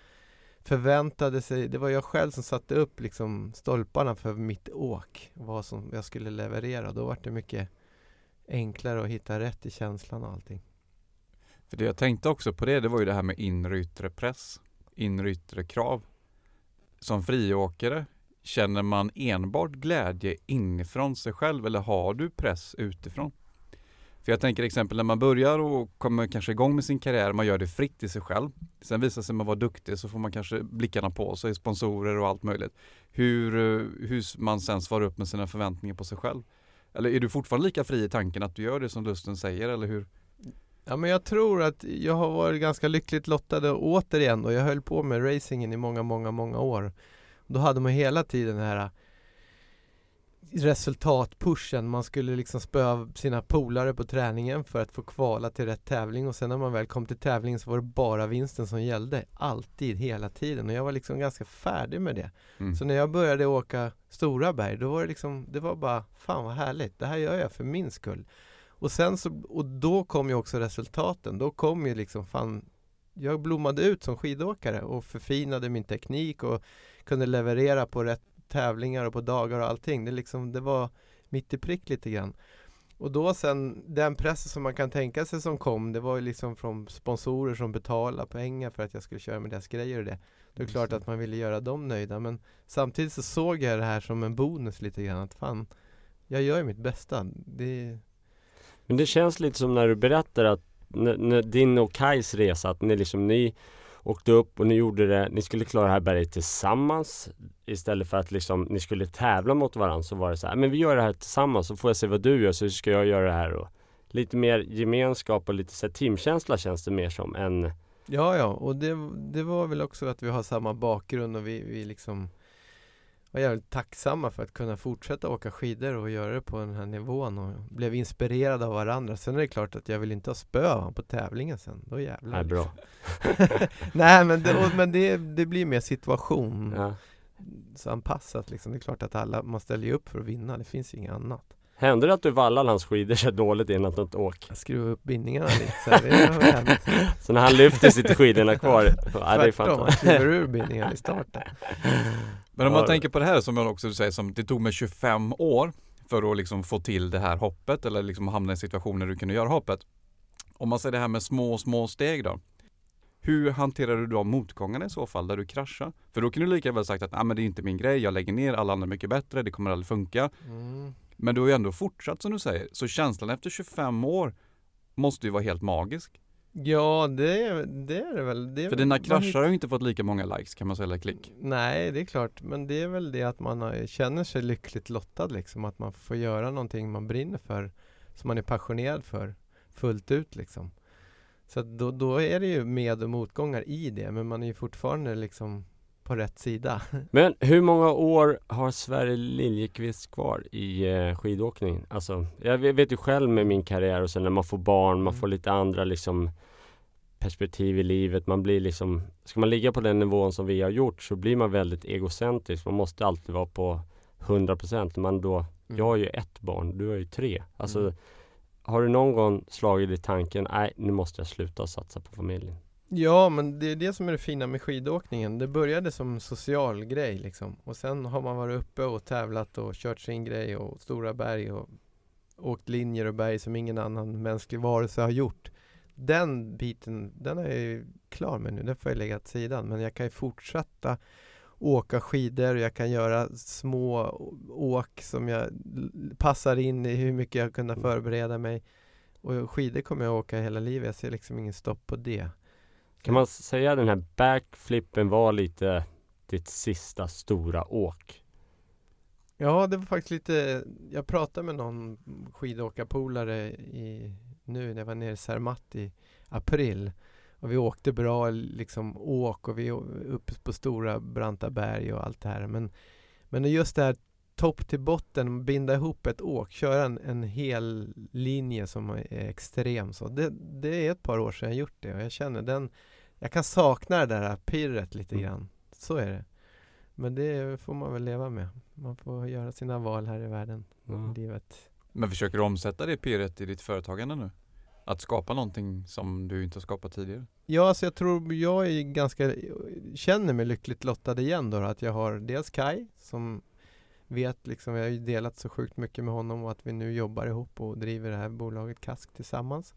förväntade sig, det var jag själv som satte upp liksom stolparna för mitt åk, vad som jag skulle leverera. Då var det mycket enklare att hitta rätt i känslan och allting. För det jag tänkte också på det, det var ju det här med inre och yttre press, inre och yttre krav. Som friåkare, känner man enbart glädje inifrån sig själv eller har du press utifrån? För jag tänker exempel när man börjar och kommer kanske igång med sin karriär, man gör det fritt i sig själv. Sen visar sig man vara duktig så får man kanske blickarna på sig, sponsorer och allt möjligt. Hur, eh, hur man sen svarar upp med sina förväntningar på sig själv. Eller är du fortfarande lika fri i tanken att du gör det som lusten säger eller hur? Ja men jag tror att jag har varit ganska lyckligt lottad och återigen och jag höll på med racingen i många, många, många år. Då hade man hela tiden den här resultatpushen. Man skulle liksom spöa sina polare på träningen för att få kvala till rätt tävling och sen när man väl kom till tävlingen så var det bara vinsten som gällde. Alltid, hela tiden och jag var liksom ganska färdig med det. Mm. Så när jag började åka stora berg, då var det liksom, det var bara, fan vad härligt, det här gör jag för min skull. Och sen så, och då kom ju också resultaten, då kom ju liksom, fan, jag blommade ut som skidåkare och förfinade min teknik och kunde leverera på rätt tävlingar och på dagar och allting. Det liksom, det var mitt i prick lite grann. Och då sen, den pressen som man kan tänka sig som kom, det var ju liksom från sponsorer som betalade pengar för att jag skulle köra med deras grejer och det. Det är klart att man ville göra dem nöjda men samtidigt så såg jag det här som en bonus lite grann att fan Jag gör ju mitt bästa det, Men det känns lite som när du berättar att din och Kais resa, att ni liksom ni åkte upp och ni gjorde det, ni skulle klara det här berget tillsammans. Istället för att liksom ni skulle tävla mot varandra så var det så här, men vi gör det här tillsammans så får jag se vad du gör så ska jag göra det här. Och lite mer gemenskap och lite så här teamkänsla känns det mer som än Ja ja och det, det var väl också att vi har samma bakgrund och vi, vi liksom var jävligt tacksamma för att kunna fortsätta åka skidor och göra det på den här nivån och blev inspirerade av varandra. Sen är det klart att jag vill inte ha spö av på tävlingen sen, då jävlar. är bra. Nej men, det, men det, det blir mer situation. Ja. anpassat liksom. Det är klart att alla, man ställer ju upp för att vinna, det finns ju inget annat. Hände det att du vallade hans skidor så dåligt innan något åk? Jag skruvar upp bindningarna lite så här. Så när han lyfter sitter skidorna kvar? Ja, det är Tvärtom, fantastiskt. ur bindningarna i starten. Men om man Ja. tänker på det här som jag också säger som det tog mig 25 år för att liksom få till det här hoppet eller liksom hamna i en situation där du kunde göra hoppet. Om man säger det här med små, små steg då. Hur hanterar du de motgångarna i så fall där du kraschar? För då kan du lika väl sagt att ah, men det är inte min grej, jag lägger ner, alla andra är mycket bättre, det kommer aldrig funka. Mm. Men du har ju ändå fortsatt som du säger. Så känslan efter 25 år måste ju vara helt magisk. Ja, det är det, är det väl. Det är För dina kraschar har ju inte fått lika många likes kan man säga, eller klick. Nej, det är klart. Men det är väl det att man har, känner sig lyckligt lottad liksom. Att man får göra någonting man brinner för. Som man är passionerad för. Fullt ut liksom. Så då, då är det ju med och motgångar i det. Men man är ju fortfarande liksom på rätt sida. Men hur många år har Sverre Liljekvist kvar i eh, skidåkning? Alltså, jag vet ju själv med min karriär och sen när man får barn, man Mm. får lite andra liksom perspektiv i livet. Man blir liksom, ska man ligga på den nivån som vi har gjort så blir man väldigt egocentrisk. Man måste alltid vara på 100% man då, jag har ju ett barn, du har ju tre. Alltså, Mm. har du någon gång slagit i tanken, nej nu måste jag sluta satsa på familjen? Ja, men det är det som är det fina med skidåkningen. Det började som en social grej liksom. Och sen har man varit uppe och tävlat och kört sin grej och stora berg och åkt linjer och berg som ingen annan mänsklig varelse har gjort. Den biten, den är jag ju klar med nu. Den får jag lägga åt sidan. Men jag kan ju fortsätta åka skidor. och Jag kan göra små åk som jag passar in i hur mycket jag kunnat förbereda mig. Och skidor kommer jag åka hela livet. Jag ser liksom ingen stopp på det. Kan man säga att den här backflippen var lite ditt sista stora åk? Ja, det var faktiskt lite, jag pratade med någon skidåkarpolare i, nu när jag var nere i Zermatt i april. Och vi åkte bra liksom åk och vi upp på stora branta berg och allt det här. Men, men just det här topp till botten, binda ihop ett åk, köra en, en hel linje som är extrem så. Det, det är ett par år sedan jag gjort det och jag känner den, jag kan sakna det där pirret lite Mm. grann. Så är det. Men det får man väl leva med. Man får göra sina val här i världen, Ja. i livet. Men försöker du omsätta det pirret i ditt företagande nu? Att skapa någonting som du inte har skapat tidigare? Ja, alltså jag tror jag är ganska, känner mig lyckligt lottad igen då, att jag har dels Kai som vet liksom, jag har ju delat så sjukt mycket med honom och att vi nu jobbar ihop och driver det här bolaget Kask tillsammans.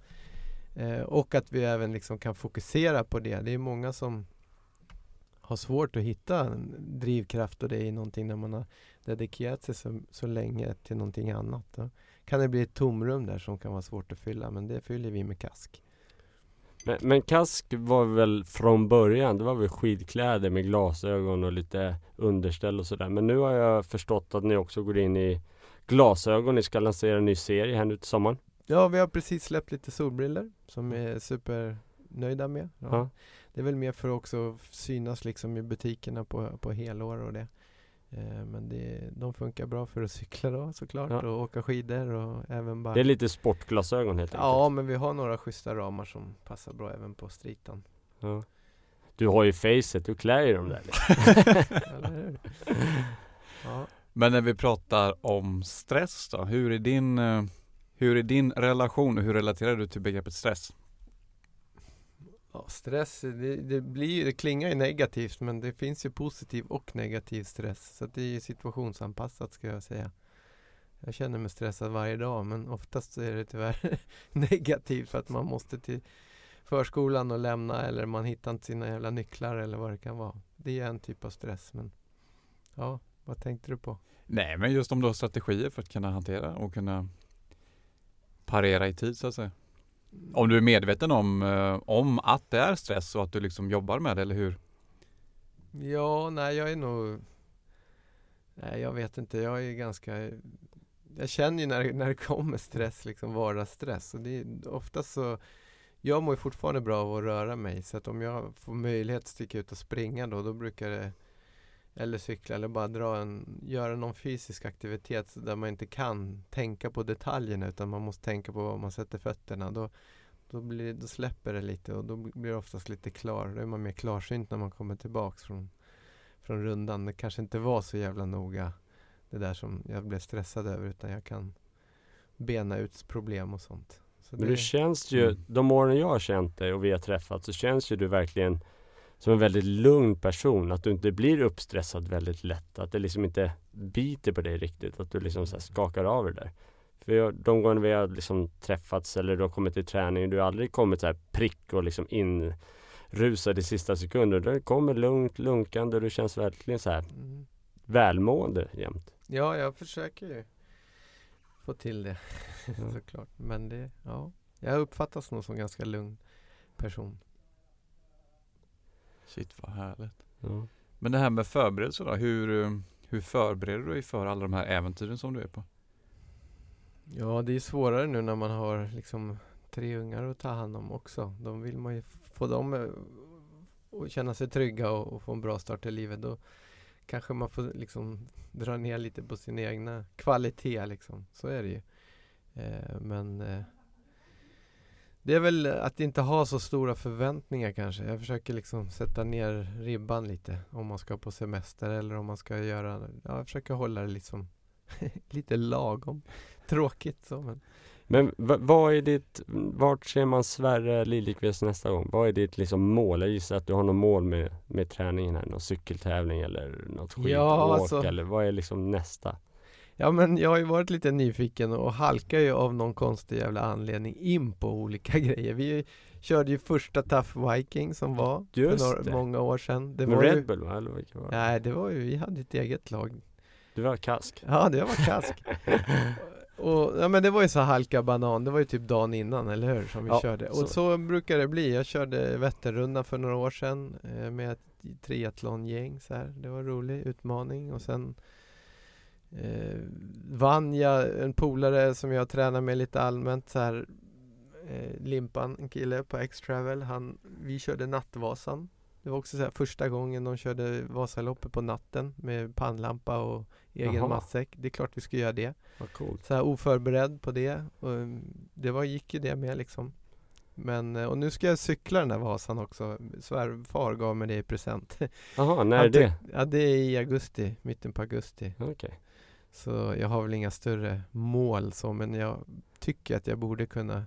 Eh, och att vi även liksom kan fokusera på det. Det är många som har svårt att hitta en drivkraft och det i någonting när man har dedikerat sig så, så länge till någonting annat. Då kan det bli ett tomrum där som kan vara svårt att fylla, men det fyller vi med Kask. Men, men kask var väl från början, det var väl skidkläder med glasögon och lite underställ och sådär. Men nu har jag förstått att ni också går in i glasögon. Ni ska lansera en ny serie här nu till sommaren. Ja, vi har precis släppt lite solbriller som vi är supernöjda med. Ja. Ja. Det är väl mer för att också synas liksom i butikerna på, på helår och det. Eh, men det, de funkar bra för att cykla då såklart Ja. och åka skidor och även bara Det är lite sportglasögon helt enkelt. Ja, men vi har några schyssta ramar som passar bra även på stritan. Ja. Du har ju facet, du klär ju dem där. Eller? Ja. Men när vi pratar om stress då, hur är din, eh, hur är din relation och hur relaterar du till begreppet stress? Ja, stress, det, det, blir, det klingar ju negativt men det finns ju positiv och negativ stress. Så det är ju situationsanpassat ska jag säga. Jag känner mig stressad varje dag men oftast är det tyvärr negativt för att man måste till förskolan och lämna eller man hittar inte sina jävla nycklar eller vad det kan vara. Det är en typ av stress men ja, vad tänkte du på? Nej men just om du har strategier för att kunna hantera och kunna parera i tid så att säga. Om du är medveten om, eh, om att det är stress och att du liksom jobbar med det, eller hur? Ja, nej jag är nog Nej jag vet inte, jag är ganska Jag känner ju när, när det kommer stress, liksom vardagsstress och det är oftast så Jag mår ju fortfarande bra av att röra mig så att om jag får möjlighet att sticka ut och springa då, då brukar det eller cykla eller bara dra en, göra någon fysisk aktivitet där man inte kan tänka på detaljerna utan man måste tänka på var man sätter fötterna då då, blir, då släpper det lite och då blir det oftast lite klar. Då är man mer klarsynt när man kommer tillbaks från, från rundan. Det kanske inte var så jävla noga det där som jag blev stressad över utan jag kan bena ut problem och sånt. Så Men du känns ju, Mm. de åren jag har känt dig och vi har träffats så känns ju du verkligen som en väldigt lugn person. Att du inte blir uppstressad väldigt lätt. Att det liksom inte biter på dig riktigt. Att du liksom så skakar av det där. För jag, de gånger vi har liksom träffats eller du har kommit till träning. Du har aldrig kommit så här prick och liksom inrusad i sista sekunden. Du kommer lugnt, lunkande och du känns verkligen så här Mm. välmående jämt. Ja, jag försöker ju få till det såklart. Men det, ja, jag uppfattas nog som ganska lugn person. Shit vad härligt. Ja. Men det här med förberedelse då, hur, hur förbereder du dig för alla de här äventyren som du är på? Ja, det är svårare nu när man har liksom tre ungar att ta hand om också. De vill man ju få dem eh, att känna sig trygga och, och få en bra start i livet. Då kanske man får liksom dra ner lite på sin egna kvalitet liksom. Så är det ju. Eh, men eh, det är väl att inte ha så stora förväntningar kanske. Jag försöker liksom sätta ner ribban lite om man ska på semester eller om man ska göra, ja, jag försöker hålla det liksom lite lagom. Tråkigt så men. Men vad är ditt, vart ser man Sverre Liljekvist nästa gång? Vad är ditt liksom mål? Jag gissar att du har något mål med, med träningen här, någon cykeltävling eller något skidåk Ja, alltså- eller vad är liksom nästa? Ja men jag har ju varit lite nyfiken och halkar ju av någon konstig jävla anledning in på olika grejer. Vi körde ju första Tough Viking som var Just för några, många år sedan. Det med var Red ju, Bull va? Eller vilka var det? Nej, det var ju, vi hade ett eget lag. Du var kask? Ja, det var kask. och, ja men det var ju så halka banan, det var ju typ dagen innan, eller hur? Som vi Ja, körde. Och så. så. brukar det bli. Jag körde Vätternrundan för några år sedan eh, med ett triathlongäng så här. Det var en rolig utmaning och sen eh, vann jag en polare som jag tränar med lite allmänt så här eh, Limpan, en kille på X-Travel. Han, vi körde Nattvasan. Det var också så här första gången de körde Vasaloppet på natten med pannlampa och egen matsäck. Det är klart vi ska göra det. Vad coolt. Så här oförberedd på det. Och mm, det var, gick ju det med liksom. Men, eh, och nu ska jag cykla den där Vasan också. Svärfar gav mig det i present. Jaha, när är det? Ja, det är i augusti, mitten på augusti. Okej. Så jag har väl inga större mål så, men jag tycker att jag borde kunna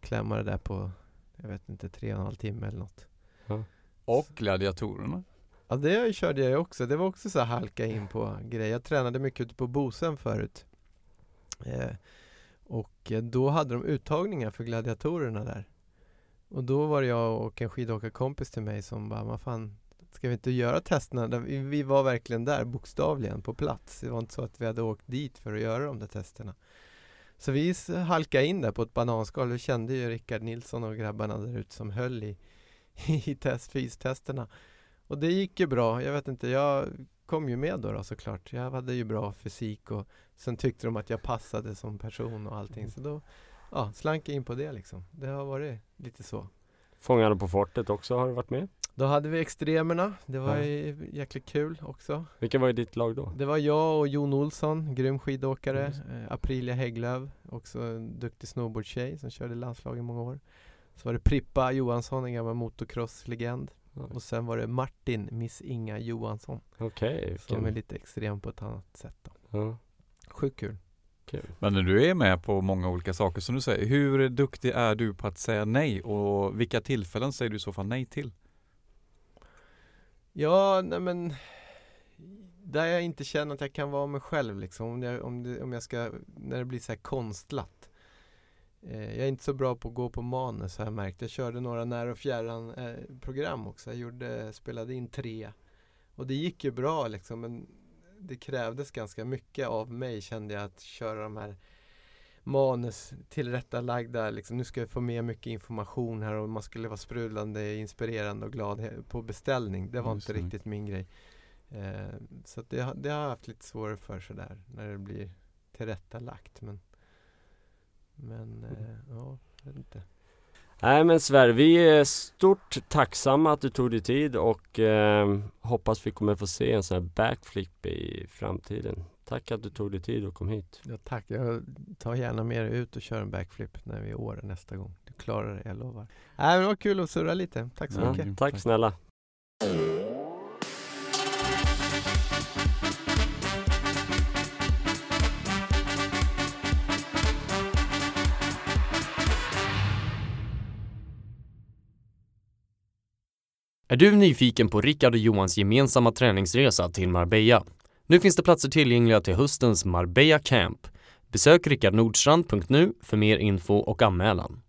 klämma det där på, jag vet inte, tre och en halv timme eller något. Och gladiatorerna. Ja, det körde jag ju också. Det var också så här halka in på grejer. Jag tränade mycket ute på Bosön förut. Eh, och då hade de uttagningar för gladiatorerna där. Och då var jag och en skidåkarkompis till mig som bara, vad fan, ska vi inte göra testerna? Vi, vi var verkligen där, bokstavligen, på plats. Det var inte så att vi hade åkt dit för att göra de där testerna. Så vi halkade in där på ett bananskal. Vi kände ju Rickard Nilsson och grabbarna där ute som höll i, i test, fystesterna. Och det gick ju bra. Jag vet inte, jag kom ju med då, då såklart. Jag hade ju bra fysik och sen tyckte de att jag passade som person och allting. Så då ja, slank jag in på det liksom. Det har varit lite så. Fångarna på fortet också, har du varit med? Då hade vi extremerna. Det var Ja. ju jäkligt kul också. Vilka var i ditt lag då? Det var jag och Jon Olsson, grym skidåkare. Just Eh, Aprilia Hägglöf, också en duktig snowboardtjej som körde landslag i många år. Så var det Prippa Johansson, en gammal motocrosslegend. Ja. Och sen var det Martin, Miss Inga Johansson. Okej, Som är lite extrem på ett annat sätt då. Ja, Sjukt kul. kul. Men när du är med på många olika saker som du säger, hur duktig är du på att säga nej och vilka tillfällen säger du i så fall nej till? Ja, nej men där jag inte känner att jag kan vara mig själv liksom. Om jag, om det, om jag ska, när det blir så här konstlat. Eh, jag är inte så bra på att gå på manus har jag märkt. Jag körde några nära och fjärran eh, program också. Jag gjorde, spelade in tre. Och det gick ju bra liksom. Men det krävdes ganska mycket av mig kände jag att köra de här manus tillrättalagda. Liksom, nu ska jag få med mycket information här och man skulle vara sprudlande, inspirerande och glad på beställning. Det var Just inte riktigt min grej. Eh, så det, har- det har jag haft lite svårare för sådär när det blir tillrättalagt. Men, men eh, ja, jag vet inte. Nej men Sverre, vi är stort tacksamma att du tog dig tid och eh, hoppas vi kommer få se en sån här backflip i framtiden. Tack att du tog dig tid och kom hit. Ja, tack. Jag tar gärna med dig ut och kör en backflip när vi är år nästa gång. Du klarar det, jag lovar. Äh, men det var kul att surra lite. Tack så ja, mycket. Tack snälla. Är du nyfiken på Rickard och Johans gemensamma träningsresa till Marbella? Nu finns det platser tillgängliga till höstens Marbella Camp. Besök rickardnordstrand.nu för mer info och anmälan.